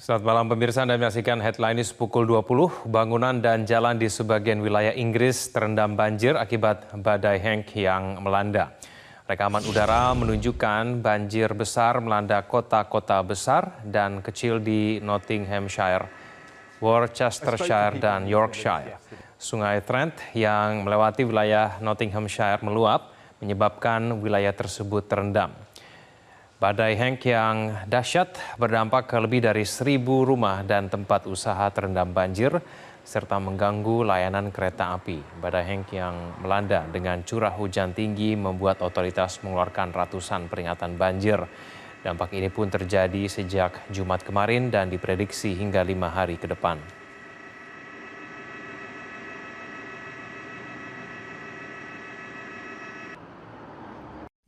Selamat malam pemirsa Anda menyaksikan headline news pukul 20. Bangunan dan jalan di sebagian wilayah Inggris terendam banjir akibat badai Hank yang melanda. Rekaman udara menunjukkan banjir besar melanda kota-kota besar dan kecil di Nottinghamshire, Worcestershire, dan Yorkshire. Sungai Trent yang melewati wilayah Nottinghamshire meluap menyebabkan wilayah tersebut terendam. Badai Hank yang dahsyat berdampak ke lebih dari seribu rumah dan tempat usaha terendam banjir serta mengganggu layanan kereta api. Badai Hank yang melanda dengan curah hujan tinggi membuat otoritas mengeluarkan ratusan peringatan banjir. Dampak ini pun terjadi sejak Jumat kemarin dan diprediksi hingga lima hari ke depan.